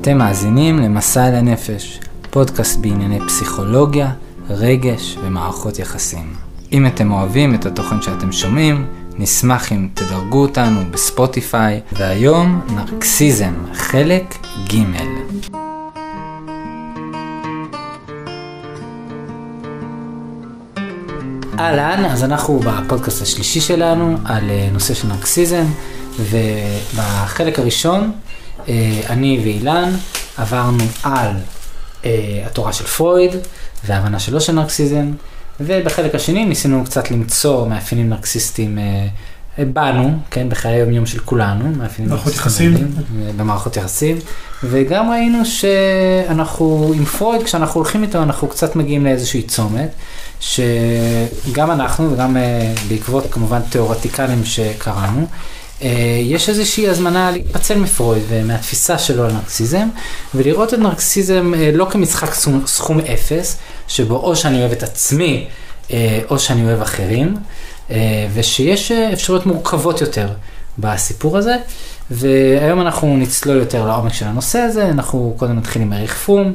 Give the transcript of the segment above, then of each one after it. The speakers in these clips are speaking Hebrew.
אתם מאזינים למסע אל הנפש, פודקאסט בענייני פסיכולוגיה, רגש ומערכות יחסים. אם אתם אוהבים את התוכן שאתם שומעים, נשמח אם תדרגו אותנו בספוטיפיי, והיום נרקסיזם, חלק ג'. אהלן, אז אנחנו בפודקאסט השלישי שלנו על אה, נושא של נרקסיזם, ובחלק הראשון, אני ואילן עברנו על אה, התורה של פרויד וההבנה שלו של נרקסיזם, ובחלק השני ניסינו קצת למצוא מאפיינים נרקסיסטיים בנו, כן, בחיי היום יום של כולנו, מאפיינים מערכות יחסים. במערכות יחסים, וגם ראינו שאנחנו עם פרויד, כשאנחנו הולכים איתו, אנחנו קצת מגיעים לאיזושהי צומת, שגם אנחנו וגם בעקבות כמובן תיאורטיקנים שקראנו, יש איזושהי הזמנה להתפצל מפרויד ומהתפיסה שלו על נרקסיזם, ולראות את נרקסיזם לא כמשחק סכום, סכום אפס, שבו או שאני אוהב את עצמי, או שאני אוהב אחרים. ושיש אפשרויות מורכבות יותר בסיפור הזה, והיום אנחנו נצלול יותר לעומק של הנושא הזה, אנחנו קודם נתחיל עם אריך פרום,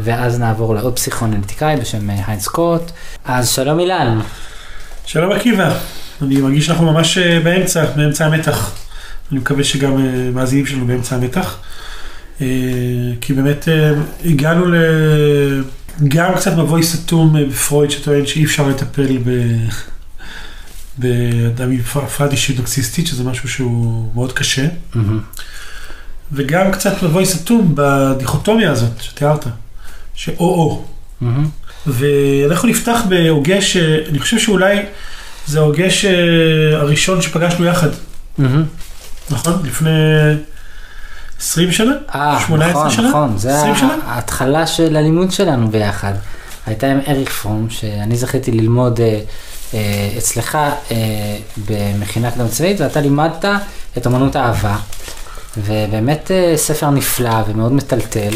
ואז נעבור לעוד פסיכואנליטיקאי בשם היינס קוט. אז שלום אילן. שלום עקיבא, אני מרגיש שאנחנו ממש באמצע, באמצע המתח. אני מקווה שגם מאזינים שלנו באמצע המתח. כי באמת הגענו ל... גם קצת מבוי סתום בפרויד שטוען שאי אפשר לטפל ב... באדם עם הפרעת אישית נוקסיסטית, שזה משהו שהוא מאוד קשה. Mm-hmm. וגם קצת מבוי סתום בדיכוטומיה הזאת שתיארת, שאו-או. Mm-hmm. ואנחנו נפתח בהוגה שאני חושב שאולי זה ההוגה. הראשון שפגשנו יחד. Mm-hmm. נכון? לפני 20 שנה? אה, 18 נכון, שנה? נכון, זה ההתחלה של הלימוד שלנו ביחד. הייתה עם אריק פרום, שאני זכיתי ללמוד אצלך במכינה קדם צבאית, ואתה לימדת את אמנות האהבה, ובאמת ספר נפלא ומאוד מטלטל,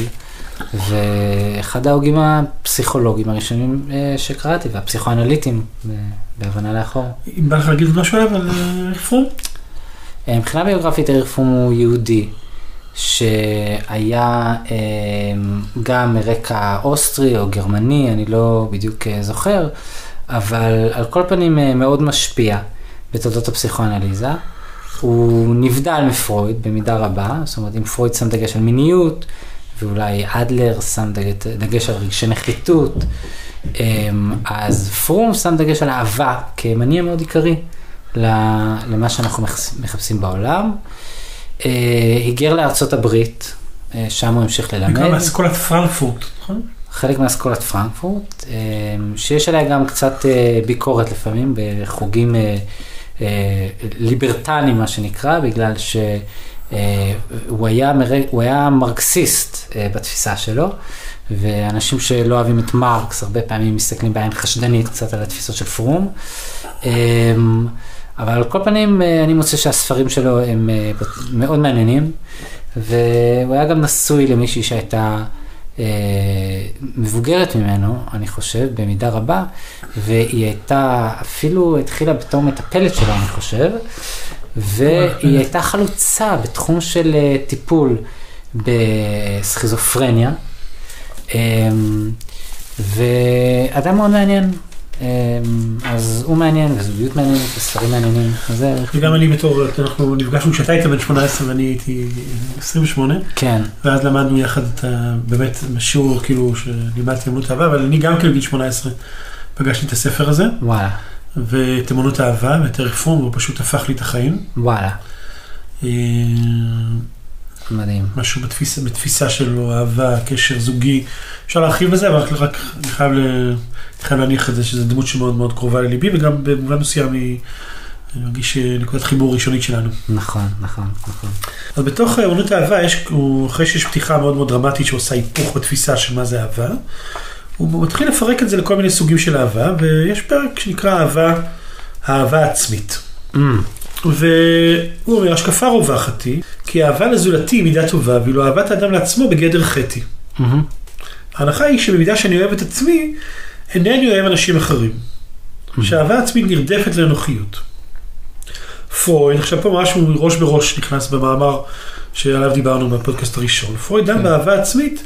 ואחד ההוגים הפסיכולוגיים הראשונים שקראתי, והפסיכואנליטים, בהבנה לאחור. אם בא לך להגיד משהו עליו, על אריך פרום? מבחינה ביוגרפית אריך פרום הוא יהודי. שהיה גם מרקע אוסטרי או גרמני, אני לא בדיוק זוכר, אבל על כל פנים מאוד משפיע בתולדות הפסיכואנליזה. הוא נבדל מפרויד במידה רבה, זאת אומרת אם פרויד שם דגש על מיניות, ואולי אדלר שם דגש על רגשי נחיתות, אז פרום שם דגש על אהבה כמניע מאוד עיקרי למה שאנחנו מחפשים בעולם. היגר לארצות הברית, שם הוא המשיך ללמד. וגם מאסכולת פרנקפורט, נכון? חלק מאסכולת פרנקפורט, שיש עליה גם קצת ביקורת לפעמים בחוגים ליברטניים מה שנקרא, בגלל שהוא היה, היה מרקסיסט בתפיסה שלו, ואנשים שלא אוהבים את מרקס הרבה פעמים מסתכלים בעין חשדנית קצת על התפיסות של פרום. אבל על כל פנים אני מוצא שהספרים שלו הם מאוד מעניינים, והוא היה גם נשוי למישהי שהייתה אה, מבוגרת ממנו, אני חושב, במידה רבה, והיא הייתה, אפילו התחילה בתור מטפלת שלו, אני חושב, והיא הייתה חלוצה בתחום של טיפול בסכיזופרניה, ואדם מאוד מעניין. אז הוא מעניין, וזוגיות מעניינת, וספרים מעניינים. וגם אני בתור, אנחנו נפגשנו כשאתה היית בן 18 ואני הייתי 28. כן. ואז למדנו יחד את ה... באמת, שיעור כאילו שלימדתי אמנות אהבה, אבל אני גם כן בגיל 18 פגשתי את הספר הזה. וואלה. ואת אמנות אהבה, ואת אריק פרום, הוא פשוט הפך לי את החיים. וואלה. מדהים. משהו בתפיסה, בתפיסה שלו, אהבה, קשר זוגי. אפשר להרחיב בזה, אבל רק אני חייב, ל... חייב להניח את זה שזו דמות שמאוד מאוד קרובה לליבי, וגם במובן מסוים היא, אני מרגיש נקודת חיבור ראשונית שלנו. נכון, נכון, נכון. אז בתוך אמנות האהבה, יש, אחרי שיש פתיחה מאוד מאוד דרמטית שעושה היפוך בתפיסה של מה זה אהבה, הוא מתחיל לפרק את זה לכל מיני סוגים של אהבה, ויש פרק שנקרא אהבה, אהבה עצמית. Mm. והוא אומר, השקפה רווחת היא, כי אהבה לזולתי היא מידה טובה, ואילו אהבת האדם לעצמו בגדר חטא. Mm-hmm. ההנחה היא שבמידה שאני אוהב את עצמי, אינני אוהב אנשים אחרים. Mm-hmm. שאהבה עצמית נרדפת לאנוכיות. פרויד, עכשיו פה משהו ראש בראש נכנס במאמר שעליו דיברנו בפודקאסט הראשון. פרויד דן כן. באהבה עצמית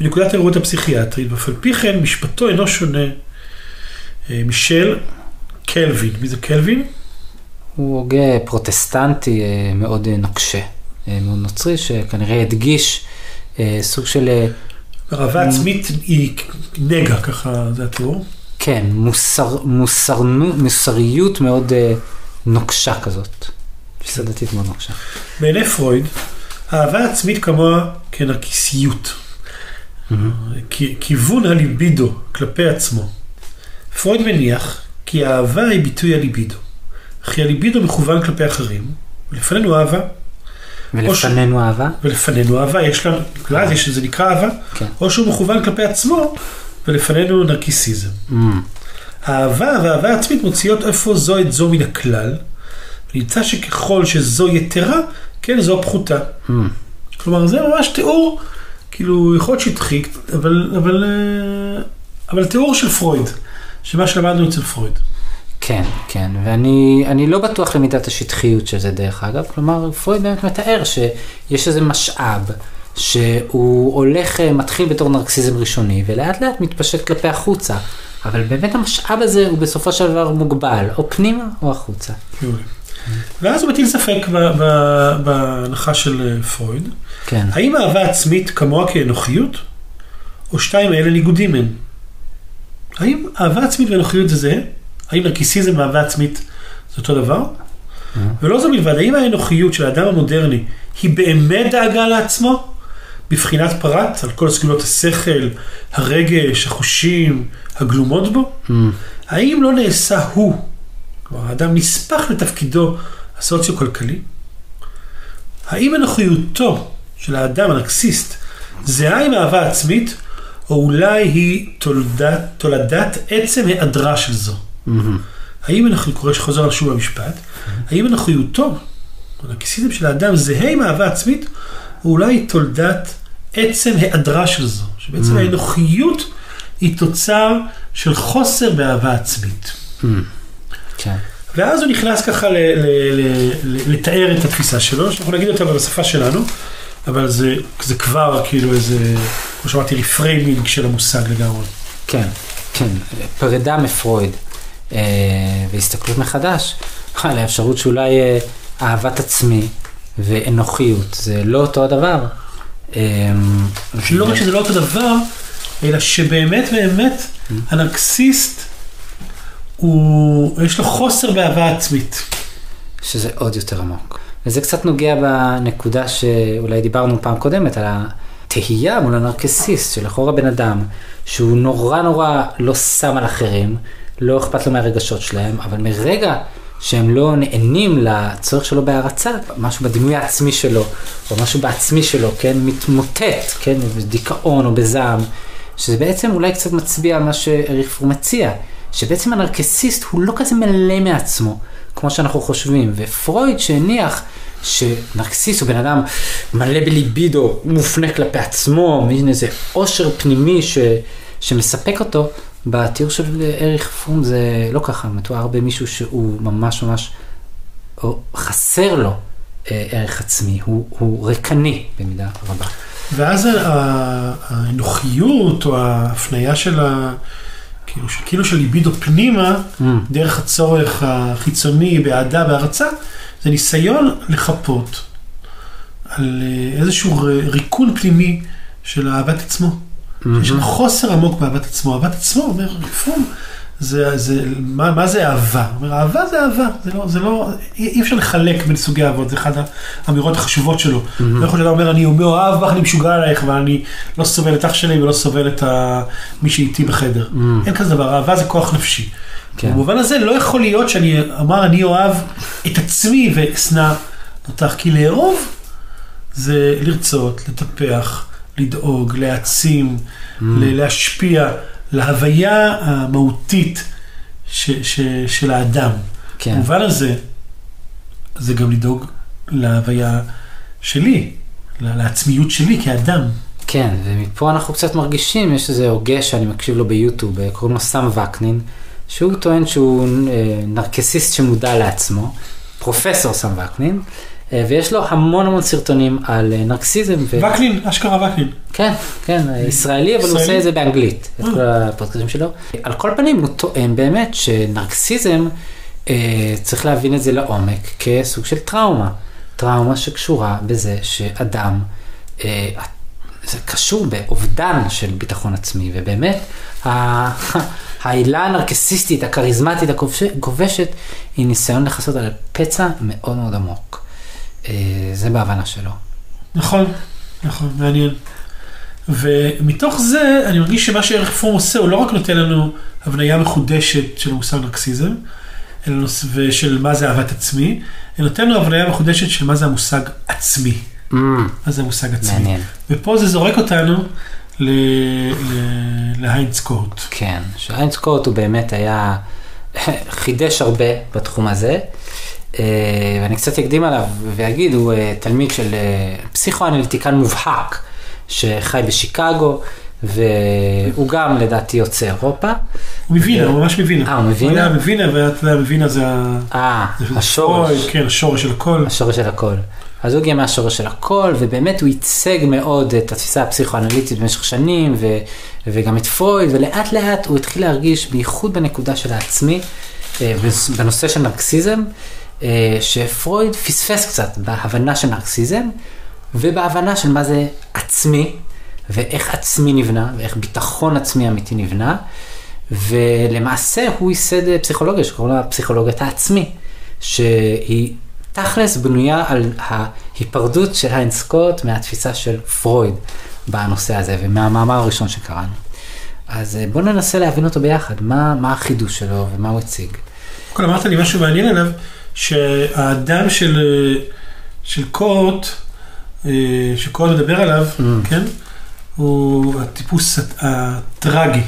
בנקודת הראות הפסיכיאטרית, ואף על פי כן משפטו אינו שונה אה, משל קלווין. מי זה קלווין? הוא הוגה פרוטסטנטי אה, מאוד אה, נוקשה, מאוד נוצרי, שכנראה הדגיש סוג של, אהבה עצמית היא נגע, ככה זה התיאור. כן, מוסר, מוסרנו, מוסריות מאוד נוקשה כזאת. תפיסה דתית מאוד נוקשה. בעיני פרויד, אהבה עצמית כמוה כנרקיסיות. כיוון הליבידו כלפי עצמו. פרויד מניח כי האהבה היא ביטוי הליבידו. אך הליבידו מכוון כלפי אחרים, ולפנינו אהבה, ולפנינו אהבה? ולפנינו אהבה, יש לנו, ואז יש, זה נקרא אהבה, כן. או שהוא מכוון כלפי עצמו, ולפנינו נרקיסיזם. Mm, האהבה והאהבה עצמית מוציאות איפה זו את זו מן הכלל, ונמצא שככל שזו יתרה, כן זו פחותה. mm, כלומר, זה ממש תיאור, כאילו, יכול להיות שטחי, אבל, אבל, אה, אבל תיאור של פרויד, שמה שלמדנו אצל פרויד. כן, כן, ואני אני לא בטוח למידת השטחיות של זה דרך אגב, כלומר פרויד באמת מתאר שיש איזה משאב שהוא הולך, אה, מתחיל בתור נרקסיזם ראשוני ולאט לאט מתפשט כלפי החוצה, אבל באמת המשאב הזה הוא בסופו של דבר מוגבל, או פנימה או החוצה. מעולה. ואז הוא מטיל ספק בהנחה של אה, פרויד, כן, האם אהבה עצמית כמוה כאנוכיות, או שתיים האלה ניגודים הן? האם אהבה עצמית ואנוכיות זה זהה? האם נרקיסיזם ואהבה עצמית זה אותו דבר? ולא זו בלבד, האם האנוכיות של האדם המודרני היא באמת דאגה לעצמו? בבחינת פרט על כל סגולות השכל, הרגש, החושים, הגלומות בו? Mm, האם לא נעשה הוא, כלומר האדם נספח לתפקידו הסוציו-כלכלי? האם אנוכיותו של האדם הנרקסיסט זהה עם אהבה עצמית, או אולי היא תולדת, תולדת עצם היעדרה של זו? מהמם. האם אנחנו, קורא שחוזר שוב במשפט, האם אנוכיותו, הנרקסיזם של האדם זהה עם אהבה עצמית, או אולי היא תולדת עצם היעדרה של זו? שבעצם Mm. האנוכיות היא תוצר של חוסר באהבה עצמית. mm, כן, ואז הוא נכנס ככה ל- ל- ל- ל- לתאר את התפיסה שלו, שאנחנו נגיד אותה בשפה שלנו, אבל זה, זה כבר כאילו איזה, כמו שאמרתי, reframing של המושג לגמרי. כן, כן, פרידה מפרויד אה, והסתכלות מחדש על האפשרות שאולי אה, אהבת עצמי ואנוכיות זה לא אותו הדבר. אה, שלא רק שזה לא אותו דבר, אלא שבאמת באמת הנרקסיסט, הוא, יש לו חוסר באהבה עצמית. שזה עוד יותר עמוק. וזה קצת נוגע בנקודה שאולי דיברנו פעם קודמת, על התהייה מול הנרקסיסט, שלכאורה בן אדם, שהוא נורא נורא לא שם על אחרים, לא אכפת לו מהרגשות שלהם, אבל מרגע שהם לא נענים לצורך שלו בהערצה, משהו בדימוי העצמי שלו, או משהו בעצמי שלו, כן, מתמוטט, כן, בדיכאון או בזעם, שזה בעצם אולי קצת מצביע על מה שאריך פרום מציע, שבעצם הנרקסיסט הוא לא כזה מלא מעצמו, כמו שאנחנו חושבים, ופרויד שהניח שנרקסיסט הוא בן אדם מלא בליבידו, מופנה כלפי עצמו, מין איזה עושר פנימי ש, שמספק אותו, בתיאור של אריך פרום זה לא ככה, מתואר במישהו שהוא ממש ממש, או חסר לו אה, ערך עצמי, הוא, הוא ריקני במידה רבה. ואז האנוכיות או ההפניה של ה... כאילו, כאילו של ליבידו פנימה, Mm, דרך הצורך החיצוני באהדה, בהערצה, זה ניסיון לחפות על אה, איזשהו ריקון פנימי של אהבת עצמו. יש שם חוסר עמוק באהבת עצמו. אהבת עצמו, אומר פרום, זה, זה, מה, מה זה אהבה? אומר, אהבה זה אהבה, זה לא, זה לא, אי אפשר לחלק בין סוגי אהבות, זה אחת האמירות החשובות שלו. לא יכול שאתה אומר, אני מאוהב בך, אני משוגע עלייך, ואני לא סובל את אח שלי ולא סובל את ה... מי שאיתי בחדר. אין כזה דבר, אהבה זה כוח נפשי. כן. במובן הזה לא יכול להיות שאני אמר, אני אוהב את עצמי ואשנא אותך, כי לאהוב זה לרצות, לטפח, לדאוג, להעצים, ל- להשפיע, להוויה המהותית ש, ש, של האדם. כן. במובן הזה, זה גם לדאוג להוויה שלי, לעצמיות שלי כאדם. כן, ומפה אנחנו קצת מרגישים, יש איזה הוגה שאני מקשיב לו ביוטיוב, קוראים לו סם וקנין, שהוא טוען שהוא אה, נרקסיסט שמודע לעצמו, פרופסור סם וקנין, ויש לו המון המון סרטונים על אה, נרקסיזם. ו... וקנין, אשכרה וקנין. כן, כן, ישראלי, אבל הוא? עושה את זה באנגלית, את אה. כל הפודקאסטים שלו. על כל פנים, הוא טוען באמת שנרקסיזם, אה, צריך להבין את זה לעומק כסוג של טראומה. טראומה שקשורה בזה שאדם, אה, זה קשור באובדן של ביטחון עצמי, ובאמת, העילה הנרקסיסטית, הכריזמטית, הכובש- הכובשת, היא ניסיון לכסות על פצע מאוד מאוד עמוק. אה, זה בהבנה שלו. נכון, נכון, מעניין. ומתוך זה אני מרגיש שמה שערך פורם עושה הוא לא רק נותן לנו הבניה מחודשת של המושג נרקסיזם, ושל מה זה אהבת עצמי, אלא נותן לנו הבניה מחודשת של מה זה המושג עצמי. Mm, מה זה המושג עצמי. מעניין. ופה זה זורק אותנו ל- ל- להיינץ קורט. כן, שהיינץ קורט הוא באמת היה, חידש הרבה בתחום הזה, ואני קצת אקדים עליו ואגיד, הוא אה, תלמיד של אה, פסיכואנליטיקן מובהק, שחי בשיקגו, והוא גם לדעתי יוצא אירופה. הוא מווינה, הוא ממש מווינה. אה, הוא מווינה? הוא היה מווינה, ואתה יודע, מווינה זה ה- אה, השורש. כן, השורש של הכל. השורש של הכל. אז הוא הגיע מהשורש של הכל, ובאמת הוא ייצג מאוד את התפיסה הפסיכואנליטית במשך שנים, ו, וגם את פרויד, ולאט לאט הוא התחיל להרגיש, בייחוד בנקודה של העצמי, אה, בנושא של נרקסיזם, אה, שפרויד פספס קצת בהבנה של נרקסיזם, ובהבנה של מה זה עצמי, ואיך עצמי נבנה, ואיך ביטחון עצמי אמיתי נבנה, ולמעשה הוא ייסד פסיכולוגיה שקוראים לה פסיכולוגיית העצמי, שהיא תכלס בנויה על ההיפרדות של היינס סקוט מהתפיסה של פרויד בנושא הזה ומהמאמר הראשון שקראנו. אז אה, בואו ננסה להבין אותו ביחד, מה, מה החידוש שלו ומה הוא הציג. קודם אמרת לי משהו מעניין עליו, שהאדם של, של קורט, אה, שקורט מדבר עליו, Mm. כן? הוא הטיפוס הט- הטרגי.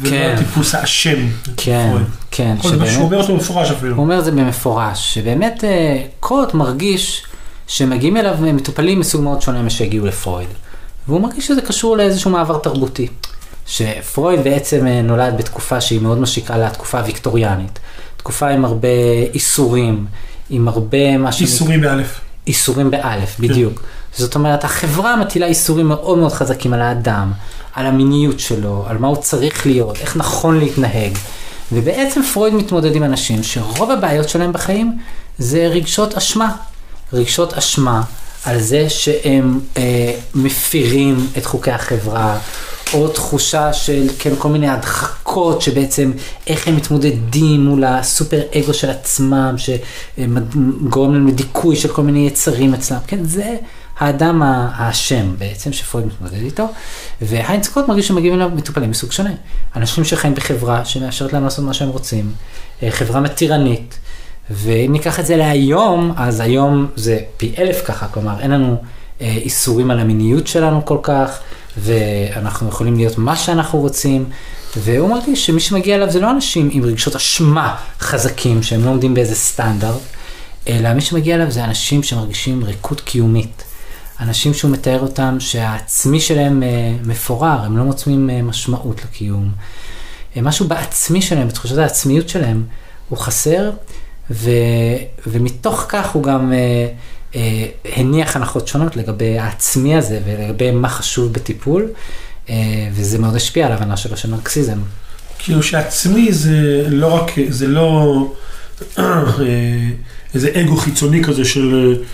ולא כן. הטיפוס האשם. כן, פרויד. כן, כל דבר שהוא אומר אותו במפורש אפילו. הוא אומר את זה במפורש, שבאמת אה, קוט מרגיש שמגיעים אליו מטופלים מסוג מאוד שונה משהגיעו לפרויד. והוא מרגיש שזה קשור לאיזשהו מעבר תרבותי. שפרויד בעצם אה, נולד בתקופה שהיא מאוד משיקה לתקופה הוויקטוריאנית. תקופה עם הרבה איסורים, עם הרבה מה שנקרא... איסורים באלף. איסורים באלף, בדיוק. זאת אומרת, החברה מטילה איסורים מאוד מאוד חזקים על האדם, על המיניות שלו, על מה הוא צריך להיות, איך נכון להתנהג. ובעצם פרויד מתמודד עם אנשים שרוב הבעיות שלהם בחיים זה רגשות אשמה. רגשות אשמה על זה שהם אה, מפירים את חוקי החברה, או תחושה של כן, כל מיני הדחקות שבעצם איך הם מתמודדים מול הסופר אגו של עצמם, שגורם להם לדיכוי של כל מיני יצרים אצלם. כן, זה האדם האשם בעצם שפרויד מתמודד איתו, והיינץ קוט מרגיש שמגיעים אליו מטופלים מסוג שונה. אנשים שחיים בחברה שמאשרת להם לעשות מה שהם רוצים, אה, חברה מתירנית. ואם ניקח את זה להיום, אז היום זה פי אלף ככה, כלומר אין לנו אה, איסורים על המיניות שלנו כל כך, ואנחנו יכולים להיות מה שאנחנו רוצים, והוא מרגיש שמי שמגיע אליו זה לא אנשים עם רגשות אשמה חזקים, שהם לא עומדים באיזה סטנדרט, אלא מי שמגיע אליו זה אנשים שמרגישים ריקות קיומית. אנשים שהוא מתאר אותם שהעצמי שלהם אה, מפורר, הם לא מוצאים אה, משמעות לקיום. אה, משהו בעצמי שלהם, בתחושת העצמיות שלהם, הוא חסר, ו, ומתוך כך הוא גם הניח הנחות שונות לגבי העצמי הזה ולגבי מה חשוב בטיפול, אה, וזה מאוד השפיע על ההבנה שלו של נרקסיזם. כאילו שעצמי זה לא רק, זה לא אה, איזה אגו חיצוני כזה של אה,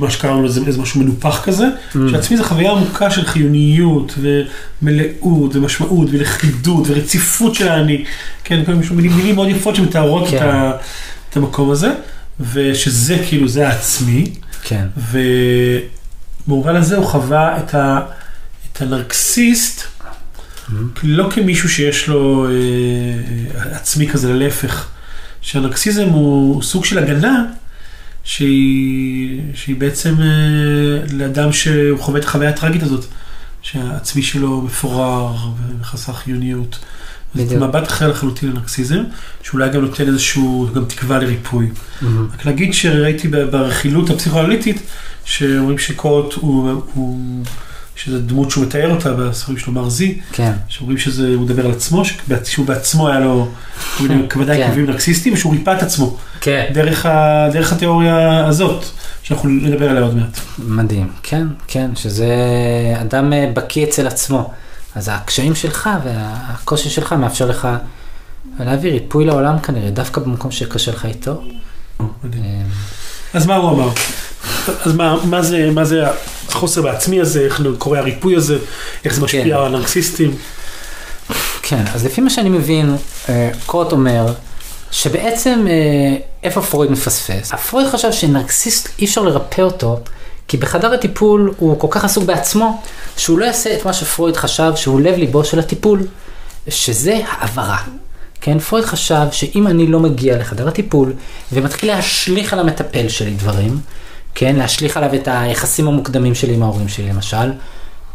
מה שקראנו לזה, איזה משהו מנופח כזה, Mm. שעצמי זה חוויה עמוקה של חיוניות ומלאות ומשמעות ולכידות ורציפות של האני, כן, כל מיני מילים, מילים מאוד יפות שמתארות כן. את, ה, את המקום הזה, ושזה כאילו, זה העצמי, כן, ובמובן הזה הוא חווה את, ה, את הנרקסיסט לא כמישהו שיש לו אה, עצמי כזה, להפך. שהנרקסיזם הוא סוג של הגנה שהיא, שהיא בעצם אה, לאדם שהוא חווה את החוויה הטרגית הזאת, שהעצמי שלו מפורר וחסר חיוניות. בדיוק. מבט אחר לחלוטין לנרקסיזם, שאולי גם נותן איזשהו, גם תקווה לריפוי. מהמם. רק להגיד שראיתי ברכילות הפסיכואנליטית, שאומרים שקורט הוא, הוא שזו דמות שהוא מתאר אותה בספרים שלו, מרזי, כן, שאומרים שזה, הוא מדבר על עצמו, שהוא בעצמו היה לו, כל מיני ודאי כן. כאבים נרקסיסטיים, ושהוא ריפא את עצמו, כן. דרך, ה, דרך התיאוריה הזאת, שאנחנו נדבר עליה עוד מעט. מדהים, כן, כן, שזה אדם אה, בקיא אצל עצמו. אז הקשיים שלך והקושי שלך מאפשר לך להביא ריפוי לעולם כנראה, דווקא במקום שקשה לך איתו. אה, אז מה הוא אמר? אז מה, מה, זה, מה זה החוסר בעצמי הזה, איך קורה הריפוי הזה, איך זה משפיע כן. על הנרקסיסטים? כן, אז לפי מה שאני מבין, אה, קוט אומר שבעצם אה, איפה פרויד מפספס? פרויד חשב שנרקסיסט אי אפשר לרפא אותו, כי בחדר הטיפול הוא כל כך עסוק בעצמו, שהוא לא יעשה את מה שפרויד חשב שהוא לב ליבו של הטיפול, שזה העברה. כן, פרויד חשב שאם אני לא מגיע לחדר הטיפול ומתחיל להשליך על המטפל שלי דברים, כן, להשליך עליו את היחסים המוקדמים שלי עם ההורים שלי למשל,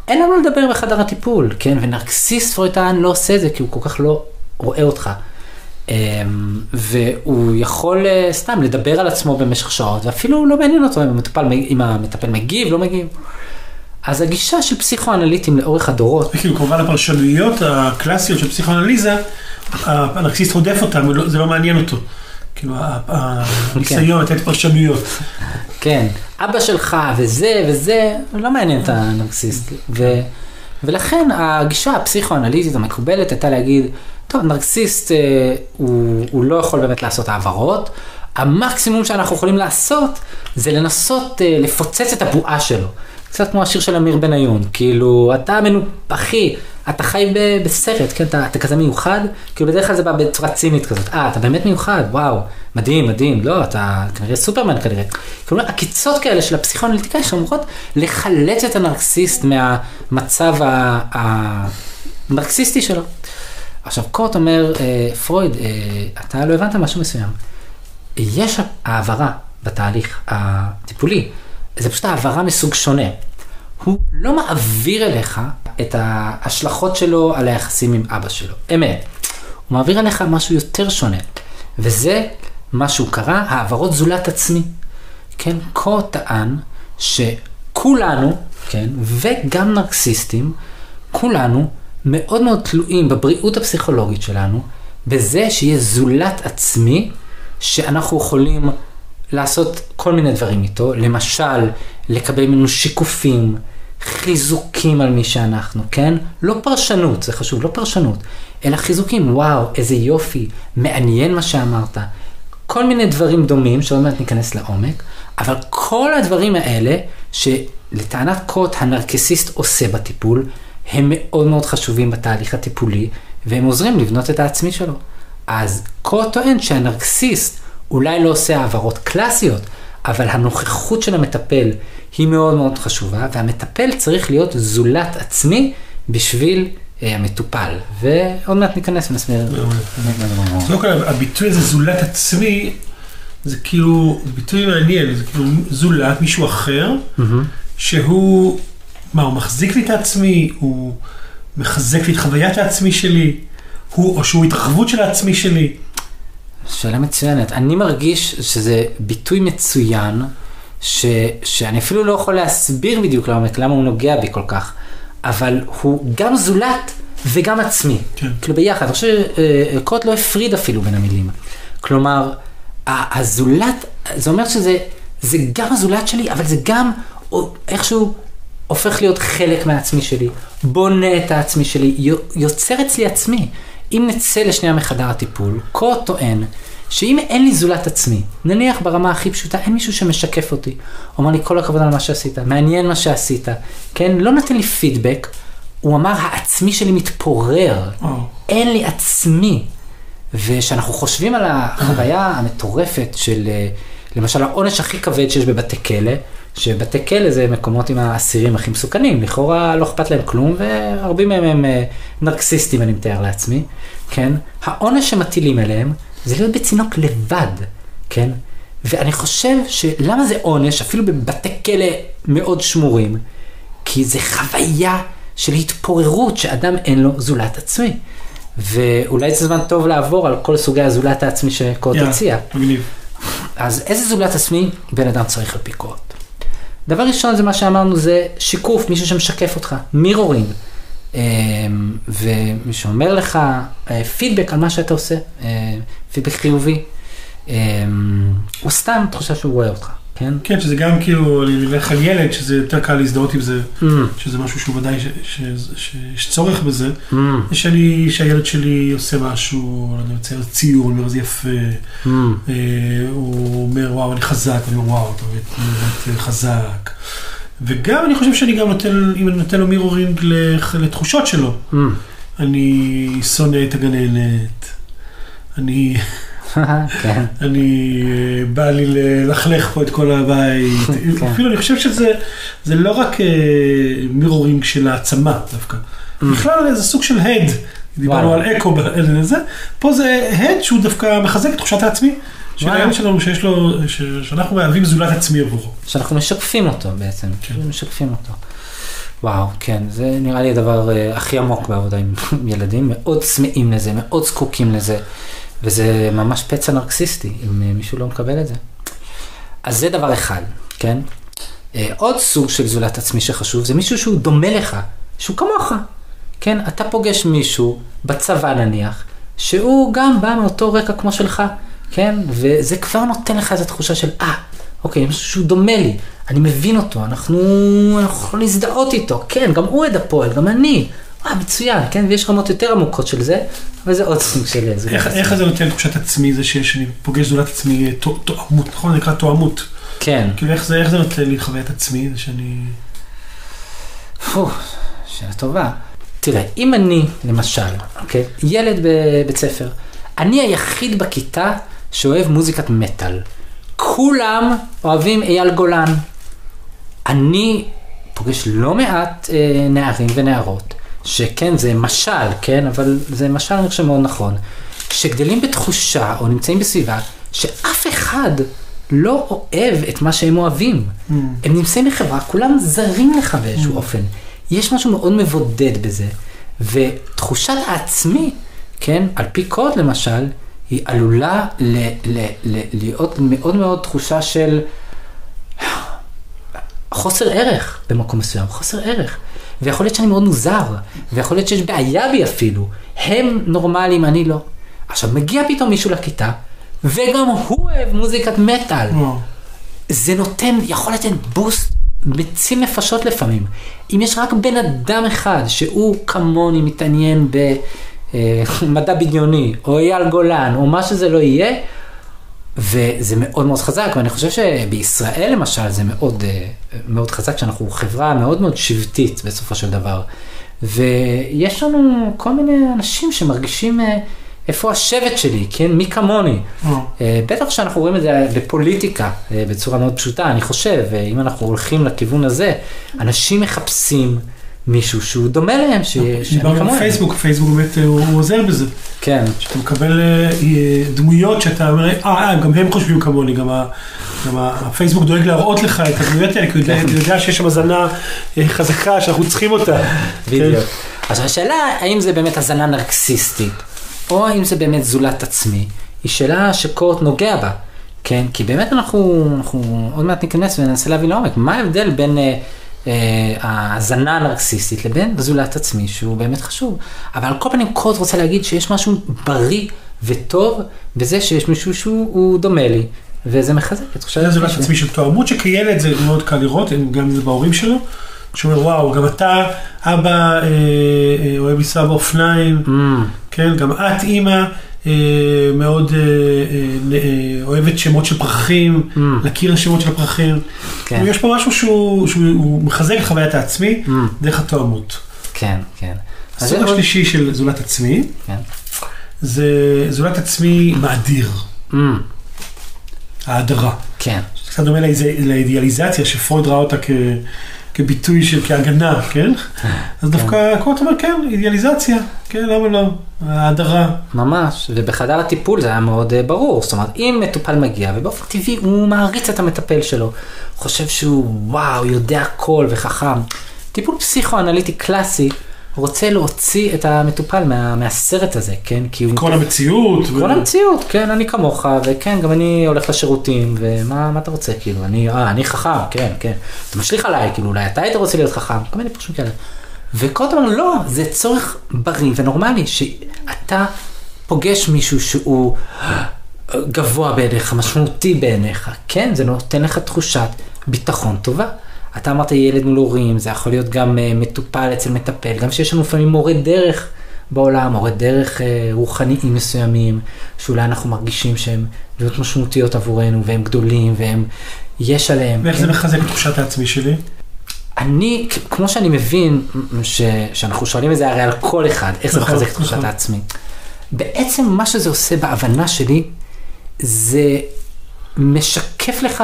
אין לנו לדבר בחדר הטיפול, כן, ונרקסיסט פרויד טען לא עושה את זה כי הוא כל כך לא רואה אותך. אמ, והוא יכול אה, סתם לדבר על עצמו במשך שעות, ואפילו לא מעניין אותו אם המטפל, אם המטפל מגיב, לא מגיב. אז הגישה של פסיכואנליטים לאורך הדורות, כאילו כמובן הפרשנויות הקלאסיות של פסיכואנליזה, הנרקסיסט רודף אותם, זה לא מעניין אותו. כאילו הניסיון לתת פרשנויות. כן, אבא שלך וזה וזה, לא מעניין את הנרקסיסט. ו, ולכן הגישה הפסיכואנליטית המקובלת הייתה להגיד, טוב, נרקסיסט אה, הוא, הוא לא יכול באמת לעשות העברות, המקסימום שאנחנו יכולים לעשות זה לנסות אה, לפוצץ את הבועה שלו. קצת כמו השיר של אמיר בניון, כאילו, אתה מנו... אחי, אתה חי ב- בסרט, כן, אתה, אתה כזה מיוחד, כאילו בדרך כלל זה בא בצורה צינית כזאת, אה, אתה באמת מיוחד, וואו, מדהים, מדהים, לא, אתה כנראה סופרמן כנראה. כלומר, עקיצות כאלה של הפסיכואנליטיקאי שאומרות לחלץ את הנרקסיסט מהמצב הנרקסיסטי שלו. עכשיו, קורט אומר, אה, פרויד, אה, אתה לא הבנת משהו מסוים. יש העברה בתהליך הטיפולי, זה פשוט העברה מסוג שונה. הוא לא מעביר אליך את ההשלכות שלו על היחסים עם אבא שלו, אמת. הוא מעביר אליך משהו יותר שונה, וזה מה שהוא קרא העברות זולת עצמי. כן, קו טען שכולנו, כן, וגם נרקסיסטים, כולנו מאוד מאוד תלויים בבריאות הפסיכולוגית שלנו, בזה שיהיה זולת עצמי, שאנחנו יכולים לעשות כל מיני דברים איתו, למשל, לקבל ממנו שיקופים, חיזוקים על מי שאנחנו, כן? לא פרשנות, זה חשוב, לא פרשנות, אלא חיזוקים, וואו, איזה יופי, מעניין מה שאמרת. כל מיני דברים דומים, שעוד מעט ניכנס לעומק, אבל כל הדברים האלה, שלטענת קוט הנרקסיסט עושה בטיפול, הם מאוד מאוד חשובים בתהליך הטיפולי, והם עוזרים לבנות את העצמי שלו. אז קוט טוען שהנרקסיסט אולי לא עושה העברות קלאסיות, אבל הנוכחות של המטפל היא מאוד מאוד חשובה, והמטפל צריך להיות זולת עצמי בשביל אה, המטופל. ועוד מעט ניכנס ונסביר. אז קודם כל הביטוי הזה זולת עצמי, זה כאילו, זה ביטוי מעניין, זה כאילו זולת מישהו אחר, שהוא, מה, הוא מחזיק לי את העצמי, הוא מחזק לי את חוויית העצמי שלי, הוא, או שהוא התרחבות של העצמי שלי. שאלה מצוינת. אני מרגיש שזה ביטוי מצוין, ש, שאני אפילו לא יכול להסביר בדיוק לעומק למה הוא נוגע בי כל כך, אבל הוא גם זולת וגם עצמי. כן. כאילו ביחד. אני חושב שקוט לא הפריד אפילו בין המילים. כלומר, הזולת, זה אומר שזה זה גם הזולת שלי, אבל זה גם איכשהו הופך להיות חלק מהעצמי שלי, בונה את העצמי שלי, יו- יוצר אצלי עצמי. אם נצא לשנייה מחדר הטיפול, קוט טוען שאם אין לי זולת עצמי, נניח ברמה הכי פשוטה, אין מישהו שמשקף אותי, אומר לי כל הכבוד על מה שעשית, מעניין מה שעשית, כן, לא נותן לי פידבק, הוא אמר העצמי שלי מתפורר, וואו. אין לי עצמי. וכשאנחנו חושבים על החוויה המטורפת של, אה, למשל העונש הכי כבד שיש בבתי כלא, שבתי כלא זה מקומות עם האסירים הכי מסוכנים, לכאורה לא אכפת להם כלום, והרבים מהם הם אה, נרקסיסטים, אני מתאר לעצמי, כן? העונש שמטילים עליהם זה להיות בצינוק לבד, כן? ואני חושב שלמה זה עונש, אפילו בבתי כלא מאוד שמורים, כי זה חוויה של התפוררות שאדם אין לו זולת עצמי. ואולי זה זמן טוב לעבור על כל סוגי הזולת העצמי שקוט יאללה, הציע. מגניב. אז איזה זולת עצמי בן אדם צריך על פי קוט? דבר ראשון זה מה שאמרנו, זה שיקוף, מישהו שמשקף אותך, מירורינג. אמ, ומישהו אומר לך אה, פידבק על מה שאתה עושה, אה, פידבק חיובי, אמ, או סתם תחושה שהוא רואה אותך, כן? כן, שזה גם כאילו, אני אלך על ילד, שזה יותר קל להזדהות עם זה, Mm, שזה משהו שהוא ודאי שיש צורך בזה. mm, שאני, שהילד שלי עושה משהו, לא יודע, מצייר ציור, אני אומר, זה יפה, mm, אה, הוא אומר, וואו, אני חזק, אני אומר, וואו, אתה באמת באמת חזק. וגם אני חושב שאני גם נותן, אם אני נותן לו מירורינג לתחושות שלו. mm. אני שונא את הגננת, אני, כן, אני, אה, בא לי ללכלך פה את כל הבית. כן. אפילו אני חושב שזה זה לא רק אה, מירורינג של העצמה דווקא. בכלל זה סוג של הד. דיברנו. על אקו פה זה הד שהוא דווקא מחזק את תחושת העצמי של. הילד שלנו, שיש לו, ש- שאנחנו מהווים זולת עצמי עבורו. שאנחנו משקפים אותו בעצם, כן. כן. משקפים אותו. וואו, כן, זה נראה לי הדבר אה, הכי עמוק בעבודה עם ילדים, מאוד צמאים לזה, מאוד זקוקים לזה, וזה ממש פצע נרקסיסטי, אם אה, מישהו לא מקבל את זה. אז זה דבר אחד, כן? אה, עוד סוג של זולת עצמי שחשוב, זה מישהו שהוא דומה לך, שהוא כמוך, כן? אתה פוגש מישהו, בצבא נניח, שהוא גם בא מאותו רקע כמו שלך, כן? וזה כבר נותן לך איזו תחושה של, אה, אוקיי, משהו שהוא דומה לי, אני מבין אותו, אנחנו יכולים להזדהות איתו, כן, גם הוא אוהד הפועל, גם אני. אה, מצוין, כן? ויש רמות יותר עמוקות של זה, אבל זה עוד סוג של זולת איך. איך זה נותן תחושת עצמי, זה שיש, אני פוגש זולת עצמי, אה, תו- תואמות, נכון? זה נקרא תואמות. כן. כאילו איך זה, איך זה נותן לי חוויית עצמי, זה שאני... פו, שאלה טובה. תראה, אם אני, למשל, אוקיי, ילד בבית ספר, אני היחיד בכיתה שאוהב מוזיקת מטאל. כולם אוהבים אייל גולן. אני פוגש לא מעט אה, נערים ונערות, שכן, זה משל, כן, אבל זה משל אני חושב מאוד נכון, שגדלים בתחושה או נמצאים בסביבה שאף אחד לא אוהב את מה שהם אוהבים. Mm. הם נמצאים בחברה, כולם זרים לך באיזשהו אופן. יש משהו מאוד מבודד בזה. ותחושת העצמי, כן, על פי קוד למשל, היא עלולה ל- ל- ל- להיות מאוד מאוד תחושה של חוסר ערך במקום מסוים, חוסר ערך. ויכול להיות שאני מאוד מוזר, ויכול להיות שיש בעיה בי אפילו. הם נורמליים, אני לא. עכשיו, מגיע פתאום מישהו לכיתה, וגם הוא אוהב מוזיקת מטאל. זה זה נותן, יכול לתת בוסט מציל נפשות לפעמים. אם יש רק בן אדם אחד שהוא כמוני מתעניין במדע בדיוני, או אייל גולן, או מה שזה לא יהיה, וזה מאוד מאוד חזק, ואני חושב שבישראל למשל זה מאוד, אה, מאוד חזק, שאנחנו חברה מאוד מאוד שבטית בסופו של דבר. ויש לנו כל מיני אנשים שמרגישים אה, איפה השבט שלי, כן? מי כמוני. אה, בטח שאנחנו רואים את זה בפוליטיקה בצורה מאוד פשוטה, אני חושב, אם אנחנו הולכים לכיוון הזה, אנשים מחפשים מישהו שהוא דומה להם, ש- שאני דיברנו על. פייסבוק, פייסבוק באמת אה, הוא עוזר בזה. כן, שאתה מקבל אה, אה, דמויות שאתה אומר, אה, גם הם חושבים כמוני, גם ה- גם הפייסבוק דואג להראות לך את הדמויות האלה, כי הוא יודע- כן. שיש שם הזנה חזקה שאנחנו צריכים אותה. בדיוק. כן. עכשיו השאלה האם זה באמת הזנה נרקסיסטית, או האם זה באמת זולת עצמי, היא שאלה שקורט נוגע בה, כן? כי באמת אנחנו, אנחנו עוד מעט ניכנס וננסה להבין לעומק, מה ההבדל בין אה, אה, ההזנה הנרקסיסטית לבין זולת עצמי, שהוא באמת חשוב. אבל על כל פנים קורט רוצה להגיד שיש משהו בריא וטוב בזה שיש מישהו שהוא הוא דומה לי, וזה מחזק את תחושת זה זולת. עצמי של תואמות, שכילד זה מאוד קל לראות, גם אם זה בהורים שלו. שאומר, וואו, גם אתה, אבא אה, אה, אוהב לנסוע באופניים, Mm, כן, גם את אימא מאוד אה, אה, אה, אוהבת שמות של פרחים, Mm. להכיר שמות של פרחים. כן. יש פה משהו שהוא שהוא- הוא מחזק את חוויית העצמי Mm. דרך התואמות. כן, כן. הסוג זה השלישי של זולת עצמי, כן. זה זולת עצמי מאדיר, Mm, האדרה. כן. קצת דומה לאידיאליזציה שפרויד ראה אותה כ... כביטוי של, כהגנה, כן? אז דווקא קורט אומר, כן, אידיאליזציה, כן, למה לא? ההדרה. ממש, ובחדר הטיפול זה היה מאוד אה, ברור, זאת אומרת, אם מטופל מגיע, ובאופן טבעי הוא מעריץ את המטפל שלו, חושב שהוא וואו, יודע הכל וחכם. טיפול פסיכואנליטי קלאסי, רוצה להוציא את המטופל מה, מהסרט הזה, כן? כי הוא... כל המציאות. ו- כל המציאות, כן, אני כמוך, וכן, גם אני הולך לשירותים, ומה מה אתה רוצה, כאילו, אני, אה, אני חכם, כן, כן. אתה משליך עליי, כאילו, אולי אתה היית רוצה להיות חכם, כל מיני פרשים כאלה. וכל הזמן, לא, זה צורך בריא ונורמלי, שאתה פוגש מישהו שהוא גבוה בעיניך, משמעותי בעיניך, כן, זה נותן לך תחושת ביטחון טובה. אתה אמרת ילד מול הורים, זה יכול להיות גם uh, מטופל אצל מטפל, גם שיש לנו לפעמים מורה דרך בעולם, מורה דרך uh, רוחניים מסוימים, שאולי אנחנו מרגישים שהם דמות משמעותיות עבורנו, והם גדולים, והם, יש עליהם. ואיך כן? זה מחזק את תחושת העצמי שלי? אני, כמו שאני מבין, ש, שאנחנו שואלים את זה הרי על כל אחד, איך זה נכון, מחזק את תחושת נכון. העצמי. בעצם מה שזה עושה בהבנה שלי, זה משקף לך,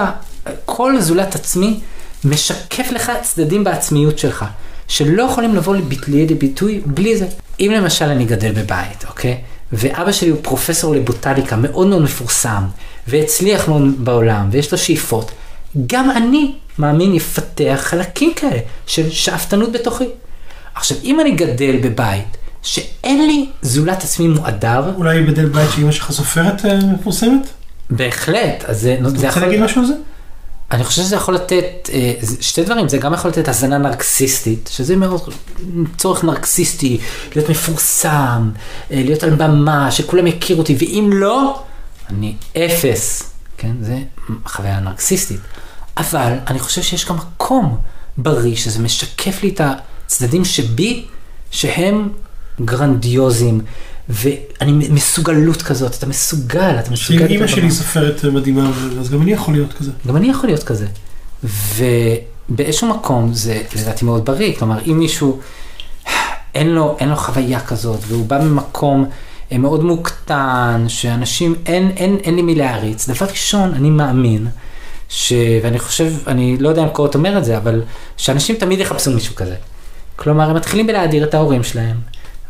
כל זולת עצמי, משקף לך צדדים בעצמיות שלך, שלא יכולים לבוא לידי ביטוי בלי זה. אם למשל אני גדל בבית, אוקיי? ואבא שלי הוא פרופסור לבוטניקה מאוד מאוד מפורסם, והצליח מאוד בעולם, ויש לו שאיפות, גם אני מאמין יפתח חלקים כאלה של שאפתנות בתוכי. עכשיו, אם אני גדל בבית שאין לי זולת עצמי מועדר, אולי בדל בית שאימא שלך סופרת אה, מפורסמת? בהחלט, אז זה, אתה רוצה. להגיד משהו על זה? אני חושב שזה יכול לתת אה, שתי דברים, זה גם יכול לתת הזנה נרקסיסטית, שזה מאוד צורך נרקסיסטי, להיות מפורסם, אה, להיות על במה, שכולם יכירו אותי, ואם לא, אני אפס, כן, זה חוויה נרקסיסטית. אבל אני חושב שיש גם מקום בריא, שזה משקף לי את הצדדים שבי, שהם גרנדיוזיים, ואני מסוגלות כזאת, אתה מסוגל, אתה מסוגל. להיות אימא שלי. סופרת מדהימה, אז גם אני יכול להיות כזה. גם אני יכול להיות כזה. ובאיזשהו מקום זה לדעתי מאוד בריא, כלומר אם מישהו אין לו, אין לו חוויה כזאת והוא בא ממקום אה, מאוד מוקטן, שאנשים, אין, אין, אין לי מי להעריץ, דבר ראשון אני מאמין, ש... ואני חושב, אני לא יודע אם קורות אומר את זה, אבל שאנשים תמיד יחפשו מישהו כזה. כלומר הם מתחילים בלהאדיר את ההורים שלהם,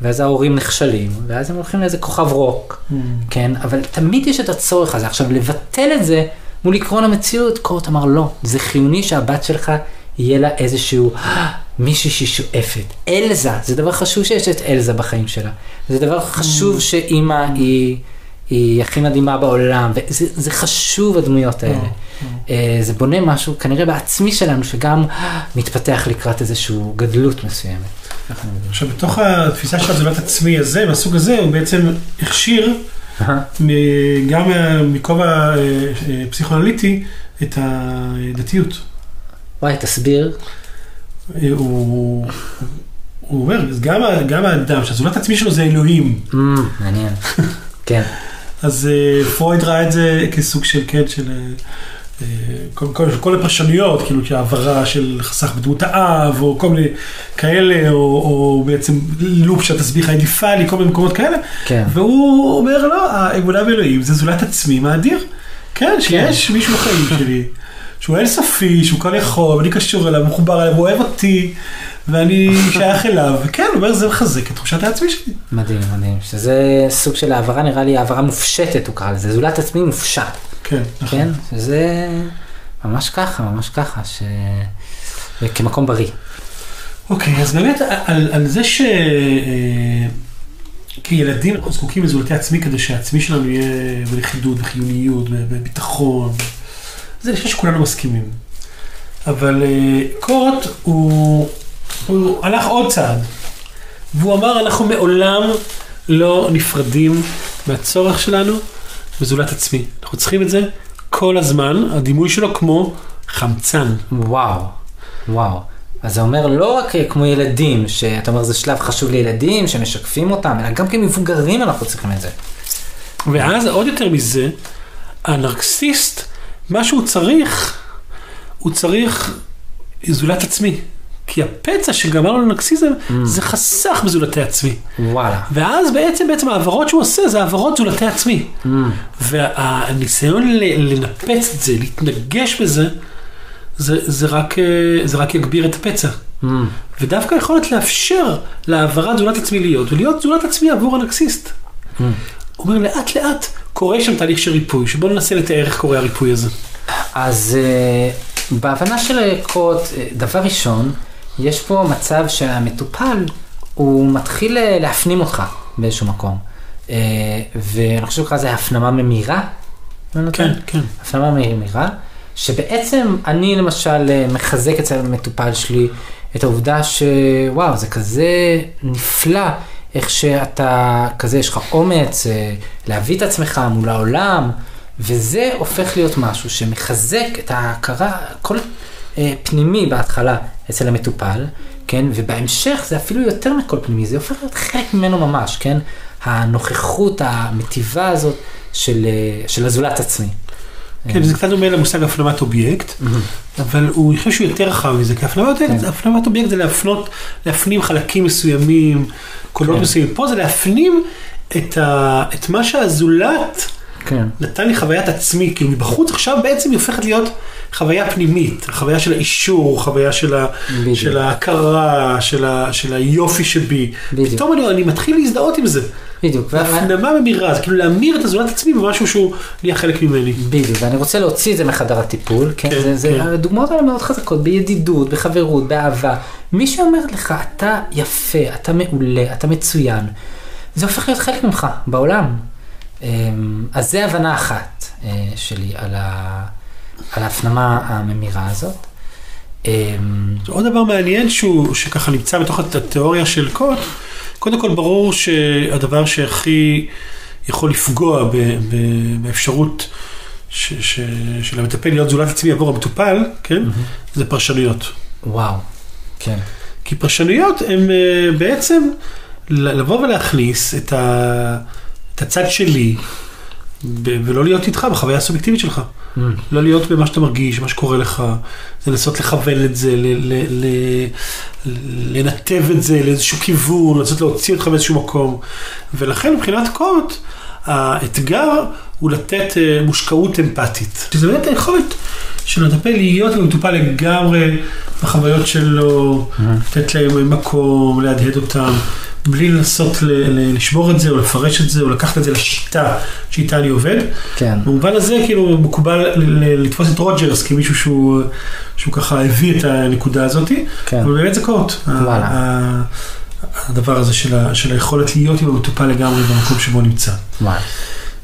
ואז ההורים נכשלים, ואז הם הולכים לאיזה כוכב רוק. כן, אבל תמיד יש את הצורך הזה. עכשיו, לבטל את זה מול עקרון המציאות, קורט אמר לא, זה חיוני שהבת שלך יהיה לה איזשהו מישהי שהיא שואפת. אלזה, זה דבר חשוב שיש את אלזה בחיים שלה. זה דבר חשוב שאימא היא, היא הכי מדהימה בעולם, וזה זה חשוב הדמויות האלה. אה, זה בונה משהו כנראה בעצמי שלנו, שגם מתפתח לקראת איזושהי גדלות מסוימת. עכשיו, בתוך התפיסה של הזולת עצמי הזה, מהסוג הזה, הוא בעצם הכשיר גם מכובע אה, אה, פסיכואנליטי את הדתיות. וואי, תסביר. הוא הוא אומר, גם, גם האדם שהזולת עצמי שלו זה אלוהים, Mm, מעניין. כן. אז פרויד ראה את זה כסוג של, כן, של... כל, כל, כל הפרשנויות, כאילו כהעברה של חסך בדמות האב, או כל מיני כאלה, או, או בעצם לופ של התסביך האידיפלי, כל מיני מקומות כאלה. כן. והוא אומר, לא, האמונה באלוהים זה זולת עצמי מאדיר. כן, שיש מישהו בחיים שלי, שהוא אינסופי, שהוא כל יכול, ואני קשור אליו, מחובר אליו, הוא אוהב אותי, ואני שייך אליו, וכן, הוא אומר, זה מחזק את תחושת העצמי שלי. מדהים, מדהים. שזה סוג של העברה, נראה לי העברה מופשטת, הוא קרא לזה, זולת עצמי מופשט, כן, נכון. כן? שזה ממש ככה, ממש ככה, ש... כמקום בריא. אוקיי, אז באמת על, על זה ש... אה, כילדים אנחנו זקוקים לזולתי עצמי כדי שהעצמי שלנו יהיה בלכידות, בחיוניות, בביטחון. זה אני חושב שכולנו מסכימים. אבל אה, קורט הוא, הוא הלך עוד צעד, והוא אמר אנחנו מעולם לא נפרדים מהצורך שלנו בזולת עצמי. אנחנו צריכים את זה כל הזמן, הדימוי שלו כמו חמצן. וואו, וואו. אז זה אומר לא רק אה, כמו ילדים, שאתה אומר זה שלב חשוב לילדים, שמשקפים אותם, אלא גם כמבוגרים אנחנו צריכים את זה. ואז עוד יותר מזה, הנרקסיסט, מה שהוא צריך, הוא צריך זולת עצמי. כי הפצע שגמר לו לנרקסיזם, Mm. זה חסך בזולתי עצמי. וואלה. ואז בעצם, בעצם העברות שהוא עושה, זה העברות זולתי עצמי. Mm. והניסיון לנפץ את זה, להתנגש בזה, זה, זה, רק, אה, זה רק יגביר את הפצע. Mm. ודווקא יכולת לאפשר להעברת זולת עצמי להיות, ולהיות זולת עצמי עבור הנרקסיסט. Mm. אומר, לאט לאט קורה שם תהליך של ריפוי, שבואו ננסה לתאר איך קורה הריפוי הזה. אז uh, בהבנה של קוט, uh, דבר ראשון, יש פה מצב שהמטופל הוא מתחיל אה, להפנים אותך באיזשהו מקום. אה, ואני חושב שככה זה הפנמה ממירה. לא? כן, כן. הפנמה ממירה, שבעצם אני למשל אה, מחזק אצל המטופל שלי את העובדה שוואו, זה כזה נפלא איך שאתה, כזה יש לך אומץ להביא את עצמך מול העולם, וזה הופך להיות משהו שמחזק את ההכרה, הכל אה, פנימי בהתחלה אצל המטופל, כן, ובהמשך זה אפילו יותר מכל פנימי, זה הופך להיות חלק ממנו ממש, כן, הנוכחות המטיבה הזאת של, אה, של הזולת עצמי. כן, זה קצת דומה למושג הפנמת אובייקט, אבל הוא, אני חושב שהוא יותר רחב מזה, כי הפנמת אובייקט, כן. הפנמת אובייקט זה להפנות, להפנים חלקים מסוימים, קולות כן. מסוימים, פה זה להפנים את, ה, את מה שהזולת כן. נתן לי חוויית עצמי, כאילו מבחוץ עכשיו בעצם היא הופכת להיות חוויה פנימית, חוויה של האישור, חוויה של, ה, בדיוק. של ההכרה, של, ה, של היופי שבי. בדיוק. פתאום אני, אני מתחיל להזדהות עם זה. בדיוק. הפנמה ממירה, זה כאילו להמיר את הזולת עצמי במשהו שהוא נהיה חלק ממני. בדיוק, ואני רוצה להוציא את זה מחדר הטיפול, כן? כן, זה, זה, כן. הדוגמאות האלה מאוד חזקות, בידידות, בחברות, באהבה. מי שאומר לך, אתה יפה, אתה מעולה, אתה מצוין, זה הופך להיות חלק ממך בעולם. אמ, אז זה הבנה אחת אה, שלי על, ה, על ההפנמה הממירה הזאת. אמ, עוד דבר מעניין שהוא, שככה נמצא בתוך התיאוריה של קוט, קודם כל ברור שהדבר שהכי יכול לפגוע ב, ב, באפשרות ש, ש, של המטפל להיות זולת עצמי עבור המטופל, כן? זה פרשנויות. וואו, כן. כי פרשנויות הן אה, בעצם לבוא ולהכניס את, ה, את הצד שלי ולא להיות איתך בחוויה הסובייקטיבית שלך. Mm, לא להיות במה שאתה מרגיש, מה שקורה לך, זה לנסות לכוון את זה, לנתב את זה לאיזשהו כיוון, לנסות להוציא אותך באיזשהו מקום. ולכן מבחינת קוט, האתגר הוא לתת אה, מושקעות אמפתית. שזה באמת היכולת של המטפל להיות עם המטופל לגמרי בחוויות שלו, לתת להם מקום, להדהד אותם, בלי לנסות לשבור את זה או לפרש את זה או לקחת את זה לשיטה שאיתה אני עובד. כן. במובן הזה כאילו מקובל לתפוס את רוג'רס כמישהו שהוא, שהוא ככה הביא את הנקודה הזאת, כן. אבל באמת זה קוט. וואלה. הדבר הזה של, ה, של היכולת להיות עם המטופל לגמרי במקום שבו נמצא. וואי.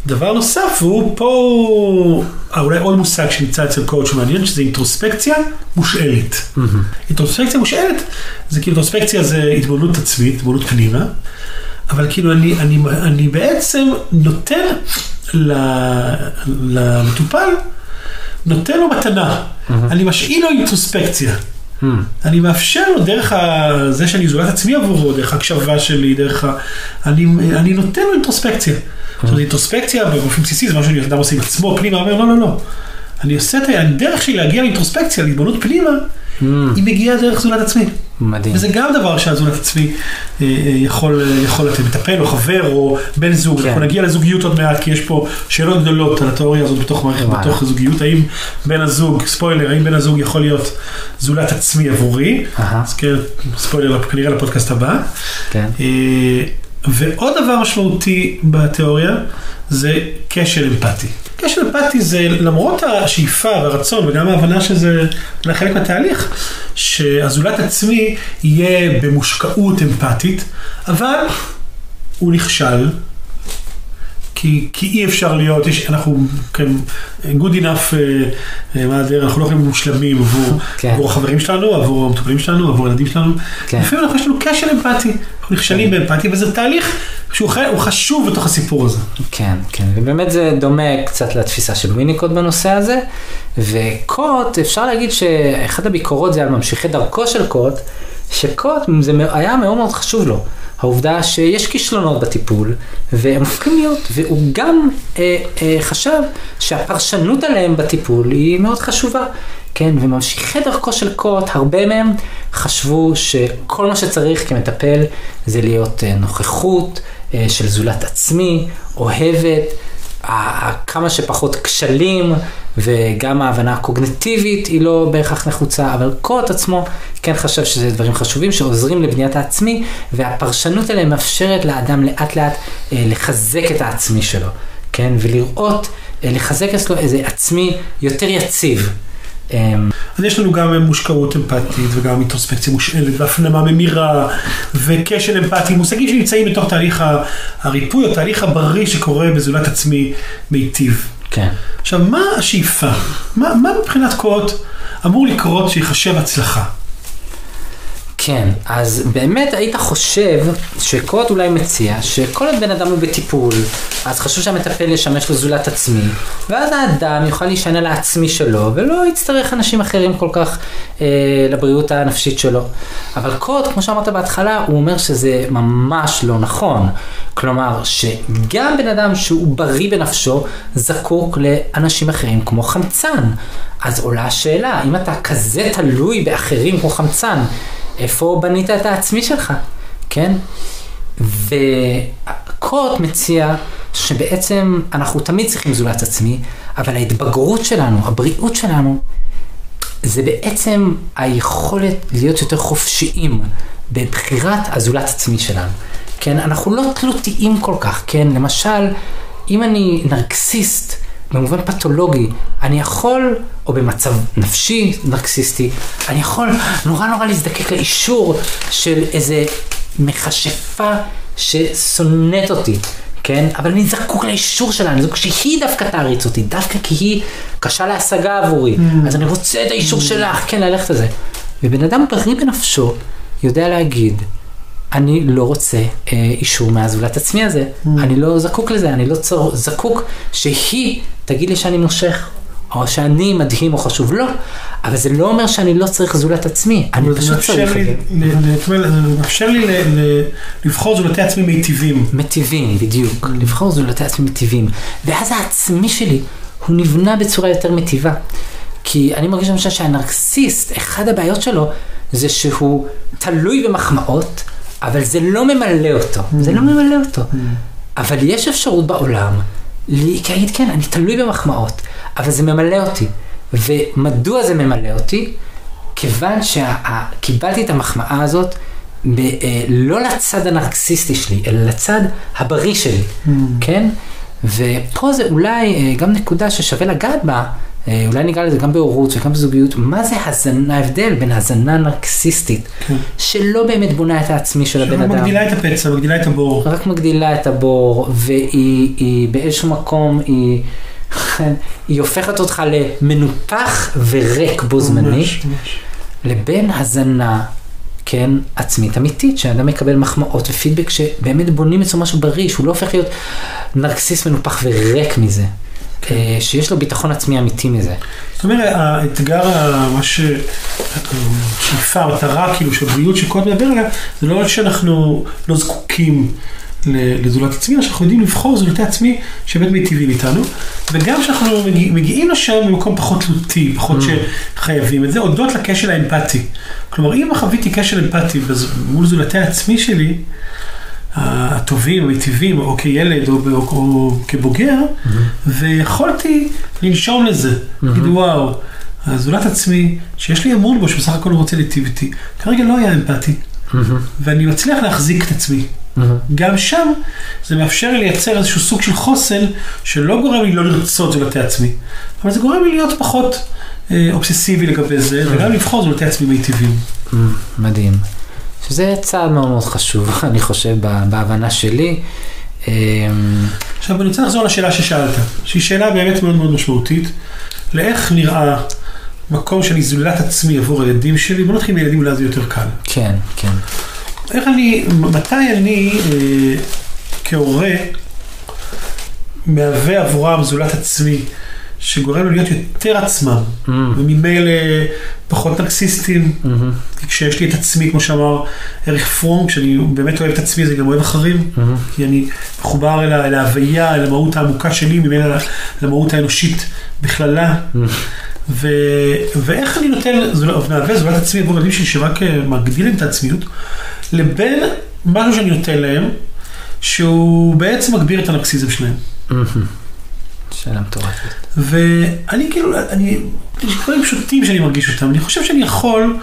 דבר נוסף הוא פה אולי עוד מושג שנמצא אצל קואוצ' שמעניין שזה אינטרוספקציה מושאלת. מהמם. אינטרוספקציה מושאלת זה כאילו אינטרוספקציה זה התבוננות עצמית, התבוננות פנימה, אבל כאילו אני, אני, אני בעצם נותן ל- למטופל, נותן לו מתנה, אני משאיל לו אינטרוספקציה. אני מאפשר לו דרך. זה שאני זולת עצמי עבורו, דרך ההקשבה שלי, דרך ה... אני, אני נותן לו אינטרוספקציה. עכשיו, אינטרוספקציה באופן בסיסי זה משהו שאדם עושה עם עצמו, פנימה, אומר לא, לא, לא. אני עושה את הדרך שלי להגיע לאינטרוספקציה, להתבוננות פנימה, מהמם. היא מגיעה דרך זולת עצמי. מדהים. וזה גם דבר שהזולת עצמי אה, אה, יכול, אה, יכול לתת, מטפל או חבר או בן זוג, כן. אנחנו נגיע לזוגיות עוד מעט, כי יש פה שאלות גדולות על התיאוריה הזאת בתוך מערכת. בתוך זוגיות, האם בן הזוג, ספוילר, האם בן הזוג יכול להיות זולת עצמי עבורי. אז כן, ספוילר כנראה לפודקאסט הבא. כן. ועוד דבר משמעותי בתיאוריה זה קשר אמפתי. קשר אמפתי זה למרות השאיפה והרצון וגם ההבנה שזה חלק מהתהליך, שהזולת עצמי יהיה במושקעות אמפתית, אבל הוא נכשל. כי, כי אי אפשר להיות, יש, אנחנו כן, good enough, אה, אה, מה הדרך, אנחנו לא יכולים מושלמים עבור, כן. עבור החברים שלנו, עבור המטופלים שלנו, עבור הילדים שלנו. כן. לפעמים אנחנו יש לנו קשר אמפתי, אנחנו נכשלים באמפתיה, וזה תהליך שהוא חשוב בתוך הסיפור הזה. כן, כן, ובאמת זה דומה קצת לתפיסה של וויניקוט בנושא הזה, וקוט, אפשר להגיד שאחת הביקורות זה על ממשיכי דרכו של קוט, שקוט זה היה מאוד מאוד חשוב לו. העובדה שיש כישלונות בטיפול, והם הופכים להיות, והוא גם אה, אה, חשב שהפרשנות עליהם בטיפול היא מאוד חשובה. כן, וממשיכי דרכו של קוט, הרבה מהם חשבו שכל מה שצריך כמטפל זה להיות אה, נוכחות אה, של זולת עצמי, אוהבת, כמה שפחות כשלים, וגם ההבנה הקוגנטיבית היא לא בהכרח נחוצה, אבל קוט עצמו כן חשב שזה דברים חשובים שעוזרים לבניית העצמי, והפרשנות האלה מאפשרת לאדם לאט לאט אה, לחזק את העצמי שלו, כן, ולראות, אה, לחזק אצלו איזה עצמי יותר יציב. אה, אז יש לנו גם מושקעות אמפתית וגם אינטרוספקציה מושאלת והפנמה ממירה וכשל אמפתי, מושגים שנמצאים בתוך תהליך הריפוי או תהליך הבריא שקורה בזולת עצמי מיטיב. כן. עכשיו, מה השאיפה? מה, מה מבחינת קוד אמור לקרות שיחשב הצלחה? כן, אז באמת היית חושב שקוט אולי מציע שכל עוד בן אדם הוא בטיפול, אז חשוב שהמטפל ישמש לו זולת עצמי, ואז האדם יוכל להישען על העצמי שלו, ולא יצטרך אנשים אחרים כל כך אה, לבריאות הנפשית שלו. אבל קוט, כמו שאמרת בהתחלה, הוא אומר שזה ממש לא נכון. כלומר, שגם בן אדם שהוא בריא בנפשו, זקוק לאנשים אחרים כמו חמצן. אז עולה השאלה, אם אתה כזה תלוי באחרים כמו חמצן, איפה בנית את העצמי שלך, כן? וקוט מציע שבעצם אנחנו תמיד צריכים זולת עצמי, אבל ההתבגרות שלנו, הבריאות שלנו, זה בעצם היכולת להיות יותר חופשיים בבחירת הזולת עצמי שלנו. כן, אנחנו לא תלותיים כל כך, כן? למשל, אם אני נרקסיסט, במובן פתולוגי, אני יכול, או במצב נפשי נרקסיסטי, אני יכול נורא נורא להזדקק לאישור של איזה מכשפה ששונאת אותי, כן? אבל אני זקוק לאישור שלה, אני זקוק שהיא דווקא תעריץ אותי, דווקא כי היא קשה להשגה עבורי, אז אני רוצה את האישור שלך, כן, ללכת על זה. ובן אדם בריא בנפשו יודע להגיד, אני לא רוצה אה, אישור מהזולת עצמי הזה, mm. אני לא זקוק לזה, אני לא צר... זקוק שהיא תגיד לי שאני מושך, או שאני מדהים או חשוב, לא, אבל זה לא אומר שאני לא צריך זולת עצמי, אני פשוט צריך את זה. מאפשר לי לבחור זולתי עצמי מיטיבים. מטיבים, בדיוק, לבחור זולתי עצמי מטיבים, ואז העצמי שלי, הוא נבנה בצורה יותר מטיבה. כי אני מרגיש למשל שהנרקסיסט, אחד הבעיות שלו, זה שהוא תלוי במחמאות, אבל זה לא ממלא אותו, זה לא ממלא אותו. אבל יש אפשרות בעולם להגיד, כן, אני תלוי במחמאות, אבל זה ממלא אותי. ומדוע זה ממלא אותי? כיוון שקיבלתי את המחמאה הזאת ב, אה, לא לצד הנרקסיסטי שלי, אלא לצד הבריא שלי, כן? ופה זה אולי אה, גם נקודה ששווה לגעת בה, אולי ניגע לזה גם בהורות וגם בזוגיות, מה זה הזנה, ההבדל בין הזנה נרקסיסטית, כן. שלא באמת בונה את העצמי של הבן שרק אדם. מגדילה את הפצע, מגדילה את הבור. רק מגדילה את הבור, והיא היא באיזשהו מקום, היא, היא הופכת אותך למנופח וריק בו זמנית. לבין הזנה, כן, עצמית אמיתית, שאדם מקבל מחמאות ופידבק שבאמת בונים אצלו משהו בריא, שהוא לא הופך להיות נרקסיסט מנופח וריק מזה, אה, שיש לו ביטחון עצמי אמיתי מזה. זאת אומרת, האתגר, מה ש... השאיפה, המטרה כאילו של בריאות שקוד מדבר עליה, זה לא רק שאנחנו לא זקוקים לזולת עצמי, אלא שאנחנו יודעים לבחור זולתי עצמי שבאמת מיטיבים איתנו, וגם שאנחנו מגיע, מגיעים לשם במקום פחות תלותי, פחות שחייבים את זה, הודות לכשל האמפתי. כלומר, אם חוויתי כשל אמפתי מול זולתי העצמי שלי, הטובים, המיטיבים, או כילד או, או, או כבוגר, ויכולתי לנשום לזה, להגיד וואו, הזולת עצמי, שיש לי אמון בו, שבסך הכל הוא רוצה להיטיב איתי, כרגע לא היה אמפתי, ואני מצליח להחזיק את עצמי. גם שם זה מאפשר לי לייצר איזשהו סוג של חוסן שלא גורם לי לא לרצות זולתי עצמי, אבל זה גורם לי להיות פחות אה, אובססיבי לגבי זה, וגם לבחור זולתי עצמי מיטיבים. מדהים. שזה צעד מאוד מאוד חשוב, אני חושב, בהבנה שלי. אה, עכשיו אני רוצה לחזור לשאלה ששאלת, שהיא שאלה באמת מאוד מאוד משמעותית, לאיך נראה מקום שאני זולת עצמי עבור הילדים שלי, בוא נתחיל מילדים אולי זה יותר קל. כן, כן. איך אני, מתי אני אה, כהורה מהווה עבורם זולת עצמי, שגורם להיות יותר עצמם, Mm, וממילא פחות נרקסיסטים, מהמם, כי כשיש לי את עצמי, כמו שאמר אריך פרום, כשאני באמת אוהב את עצמי, אני גם אוהב אחרים, מהמם, כי אני מחובר אל, ההוויה, אל המהות העמוקה שלי, ממילא למהות האנושית בכללה. מהמם. ו, ואיך אני נותן, מהווה זולת עצמי עבור ילדים שלי שרק אה, מגדיל להם את העצמיות, לבין משהו שאני נותן להם, שהוא בעצם מגביר את הנרקסיזם שלהם. מהמם. שאלה מטורפת. ואני כאילו, אני, יש דברים פשוטים שאני מרגיש אותם, אני חושב שאני יכול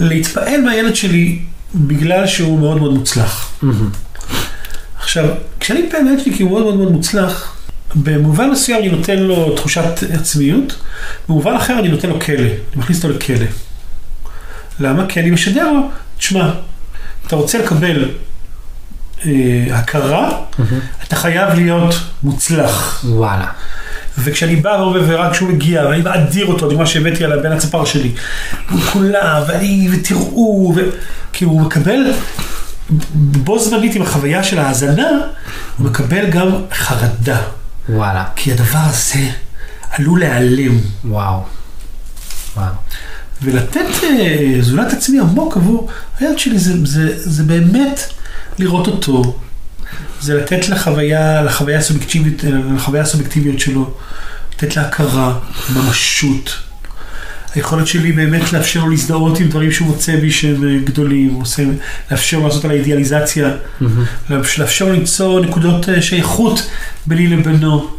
להתפעל מהילד שלי בגלל שהוא מאוד מאוד מוצלח. עכשיו, כשאני מתפעל מהילד שלי כי הוא מאוד מאוד מאוד מוצלח, במובן מסוים אני נותן לו תחושת עצמיות, במובן אחר אני נותן לו כלא, אני מכניס אותו לכלא. למה? כי אני משדר לו, תשמע, אתה רוצה לקבל הכרה, אתה חייב להיות מוצלח. וואלה. וכשאני בא ואומר, ורק כשהוא מגיע, ואני מאדיר אותו, דוגמה שהבאתי עליו בין הצפר שלי, הוא כולם, ואני, ותראו, ו... כי הוא מקבל, בו זמנית עם החוויה של ההאזנה, הוא מקבל גם חרדה. וואלה. כי הדבר הזה עלול להיעלם. וואו. וואו. ולתת אה, זולת עצמי עמוק עבור הילד שלי, זה, זה, זה באמת לראות אותו. זה לתת לחוויה, לחוויה הסובייקטיבית, לחוויה הסובייקטיביות שלו, לתת לה הכרה, ממשות. היכולת שלי באמת לאפשר לו להזדהות עם דברים שהוא מוצא בי שהם אה, גדולים, עושה, לאפשר לו לעשות על האידיאליזציה, לאפשר לו למצוא נקודות אה, שייכות ביני לבינו.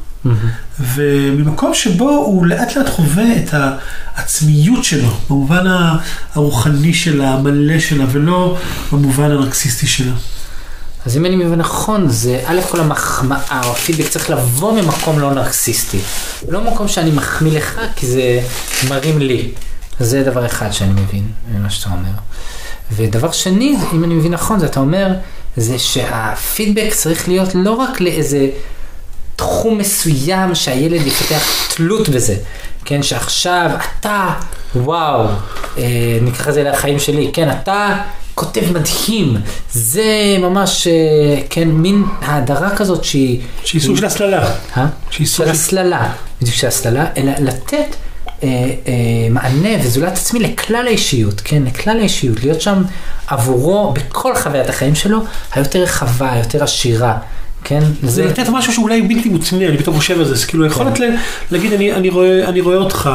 וממקום שבו הוא לאט לאט חווה את העצמיות שלו, במובן הרוחני שלה, המלא שלה, ולא במובן הנרקסיסטי שלה. אז אם אני מבין נכון, זה א' כל המחמאה או הפידבק צריך לבוא ממקום לא נרקסיסטי. לא מקום שאני מחמיא לך, כי זה מרים לי. זה דבר אחד שאני מבין ממה שאתה אומר. ודבר שני, אם אני מבין נכון, זה אתה אומר, זה שהפידבק צריך להיות לא רק לאיזה תחום מסוים שהילד יפתח תלות בזה. כן, שעכשיו אתה, וואו, אה, ניקח את זה לחיים שלי, כן, אתה כותב מדהים, זה ממש, אה, כן, מין האדרה כזאת שהיא... שהיא סוג של הסללה. אה? שהיא סוג של הסללה, בדיוק של הסללה, אלא לתת אה, אה, מענה וזולת עצמי לכלל האישיות, כן, לכלל האישיות, להיות שם עבורו בכל חוויית החיים שלו, היותר רחבה, היותר עשירה, כן, זה לתת משהו שאולי בלתי מותנה, אני פתאום חושב על זה, זה כאילו יכולת ל- להגיד, אני, אני, רואה, אני רואה אותך,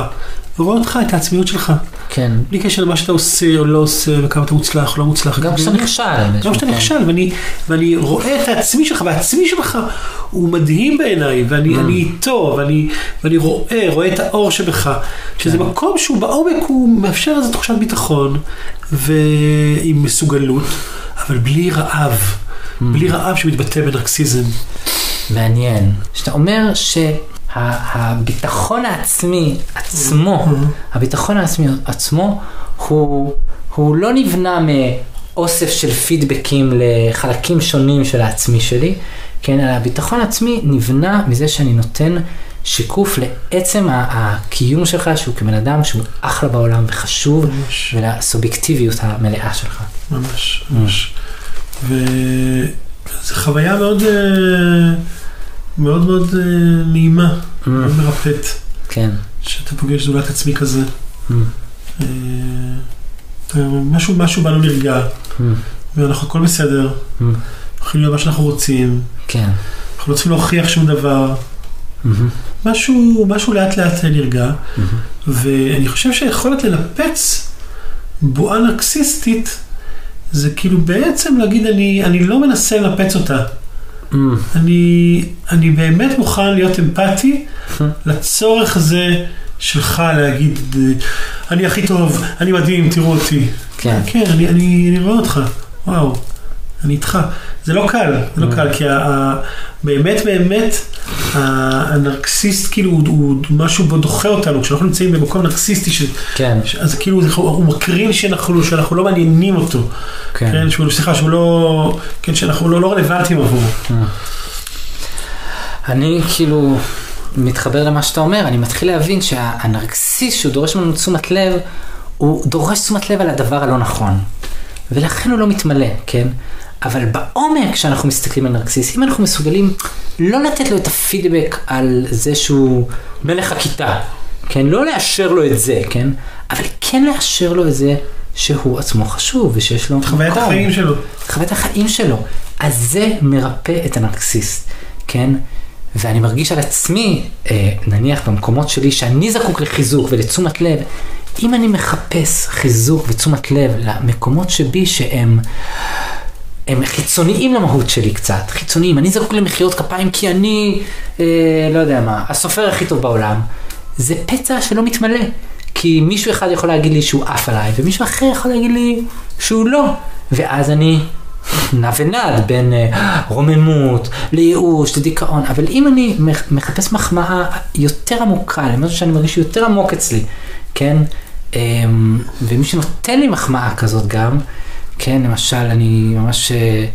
ורואה אותך, את העצמיות שלך, כן, בלי קשר למה שאתה עושה או לא עושה, וכמה אתה מוצלח או לא מוצלח. גם כשאתה נכשל, גם כשאתה כן. נכשל, ואני, ואני רואה את העצמי שלך, והעצמי שלך הוא מדהים בעיניי, ואני אני איתו, ואני, ואני רואה, רואה את האור שבך, שזה מקום שהוא בעומק, הוא מאפשר איזו תחושת ביטחון, ועם מסוגלות, אבל בלי רעב, בלי רעב שמתבטא בנרקסיזם. מעניין, שאתה אומר שהביטחון העצמי עצמו, הביטחון העצמי עצמו, הוא, הוא לא נבנה מאוסף של פידבקים לחלקים שונים של העצמי שלי, כן, אלא הביטחון העצמי נבנה מזה שאני נותן שיקוף לעצם הקיום שלך, שהוא כבן אדם שהוא אחלה בעולם וחשוב, ממש. ולסובייקטיביות המלאה שלך. ממש, ממש. וזו חוויה מאוד, אה, מאוד מאוד אה, נעימה, מאוד מרפאת, כן. שאתה פוגש זולת עצמי כזה. Mm. אה, משהו, משהו בנו נרגע, Mm. ואנחנו הכל בסדר, Mm. אנחנו יכולים להיות מה שאנחנו רוצים, כן. אנחנו לא צריכים להוכיח שום דבר, מהמם. משהו, משהו לאט לאט נרגע, מהמם. ואני חושב שהיכולת לנפץ בועה נרקסיסטית, זה כאילו בעצם להגיד, אני, אני לא מנסה לנפץ אותה. Mm. אני, אני באמת מוכן להיות אמפתי לצורך הזה שלך להגיד, אני הכי טוב, אני מדהים, תראו אותי. כן. כן, אני, אני, אני רואה אותך, וואו, אני איתך. זה לא קל, זה לא קל, כי באמת באמת הנרקסיסט כאילו הוא, הוא משהו בו דוחה אותנו, כשאנחנו נמצאים במקום נרקסיסטי, ש, כן. ש, אז כאילו הוא מקרין שאנחנו, שאנחנו לא מעניינים אותו, כן. כן, שהוא, סליחה, שהוא לא, כן, שאנחנו לא, לא רלוונטיים עבורו. אני כאילו מתחבר למה שאתה אומר, אני מתחיל להבין שהנרקסיסט שהוא דורש ממנו תשומת לב, הוא דורש תשומת לב על הדבר הלא נכון. ולכן הוא לא מתמלא, כן? אבל בעומק כשאנחנו מסתכלים על נרקסיסט, אם אנחנו מסוגלים לא לתת לו את הפידבק על זה שהוא מלך הכיתה, כן? לא לאשר לו את זה, כן? אבל כן לאשר לו את זה שהוא עצמו חשוב ושיש לו חוויית. החיים שלו. חוויית החיים שלו. אז זה מרפא את הנרקסיסט, כן? ואני מרגיש על עצמי, אה, נניח במקומות שלי, שאני זקוק לחיזוק ולתשומת לב, אם אני מחפש חיזוק ותשומת לב למקומות שבי שהם הם חיצוניים למהות שלי קצת, חיצוניים, אני זקוק למחיאות כפיים כי אני, אה, לא יודע מה, הסופר הכי טוב בעולם, זה פצע שלא מתמלא. כי מישהו אחד יכול להגיד לי שהוא עף עליי, ומישהו אחר יכול להגיד לי שהוא לא. ואז אני נע ונד בין אה, רוממות לייאוש לדיכאון, אבל אם אני מח- מחפש מחמאה יותר עמוקה, למשהו שאני מרגיש יותר עמוק אצלי, כן, אמ, ומי שנותן לי מחמאה כזאת גם, כן, למשל, אני ממש... אה,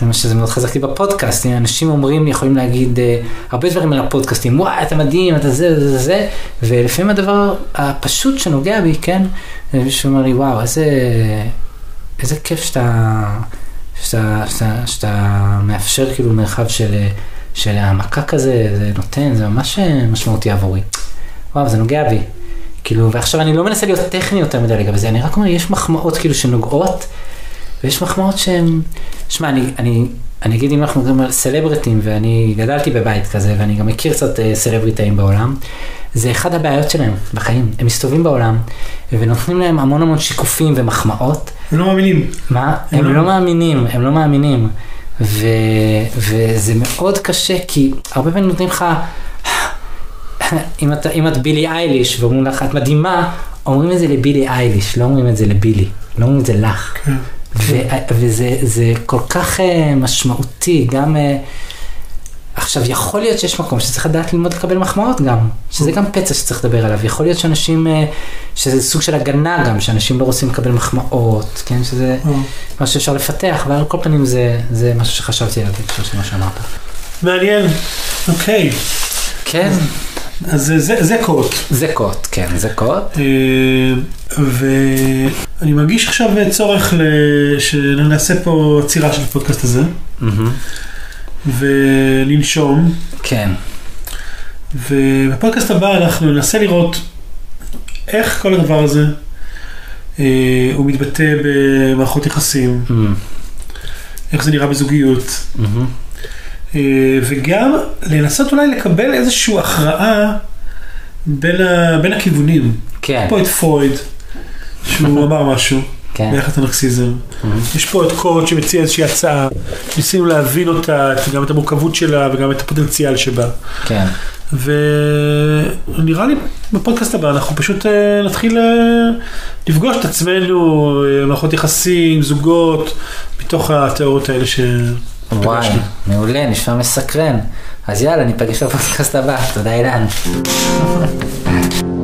זה מה שזה מאוד חזק לי בפודקאסטים, אנשים אומרים, יכולים להגיד אה, הרבה דברים על הפודקאסטים, וואי, אתה מדהים, אתה זה, זה, זה, ולפעמים הדבר הפשוט שנוגע בי, כן, מישהו אומר לי, וואו, איזה, איזה כיף שאתה, שאתה, שאתה, שאתה מאפשר כאילו מרחב של, של העמקה כזה, זה נותן, זה ממש אה, משמעותי עבורי. וואו, זה נוגע בי. כאילו, ועכשיו אני לא מנסה להיות טכני יותר מדי לגבי זה, אני רק אומר, יש מחמאות כאילו שנוגעות, ויש מחמאות שהן, שמע, אני, אני, אני אגיד אם אנחנו מדברים על סלבריטים, ואני גדלתי בבית כזה, ואני גם מכיר קצת אה, סלבריטאים בעולם, זה אחד הבעיות שלהם בחיים, הם מסתובבים בעולם, ונותנים להם המון המון שיקופים ומחמאות, הם לא מאמינים. מה? הם הם לא- לא מאמינים, הם לא מאמינים. ו... וזה מאוד קשה, כי הרבה פעמים נותנים לך, אם, אתה, אם את בילי אייליש ואומרים לך, את מדהימה, אומרים את זה לבילי אייליש, לא אומרים את זה לבילי, לא אומרים את זה לך. כן. ו- וזה זה כל כך אה, משמעותי, גם... אה, עכשיו, יכול להיות שיש מקום שצריך לדעת ללמוד לקבל מחמאות גם, שזה גם פצע שצריך לדבר עליו. יכול להיות שאנשים, אה, שזה סוג של הגנה גם, שאנשים לא רוצים לקבל מחמאות, כן, שזה. משהו שאפשר לפתח, אבל על כל פנים זה, זה משהו שחשבתי עליו בהקשר של מה שאמרת. מעניין. אוקיי. כן, אז זה- זה קוט. זה קוט, כן, זה קוט. אה, ואני מרגיש עכשיו צורך שנעשה פה עצירה של הפודקאסט הזה, מהמם. ולנשום. כן, ובפודקאסט הבא אנחנו ננסה לראות איך כל הדבר הזה אה, הוא מתבטא במערכות יחסים. איך זה נראה בזוגיות. אה, וגם לנסות אולי לקבל איזושהי הכרעה בין, ה, בין הכיוונים. כן, פה את פרויד, שהוא אמר משהו כן. ביחד הנרקסיזם. מהמם. יש פה את קורט שמציע איזושהי הצעה, ניסינו להבין אותה, גם את המורכבות שלה וגם את הפוטנציאל שבה. כן, ונראה לי בפודקאסט הבא אנחנו פשוט אה, נתחיל אה, לפגוש את עצמנו, אה, מערכות יחסים, זוגות, מתוך התיאוריות האלה ש... וואי, מעולה, נשמע מסקרן. אז יאללה, ניפגש בפודקאסט הבא, תודה אילן.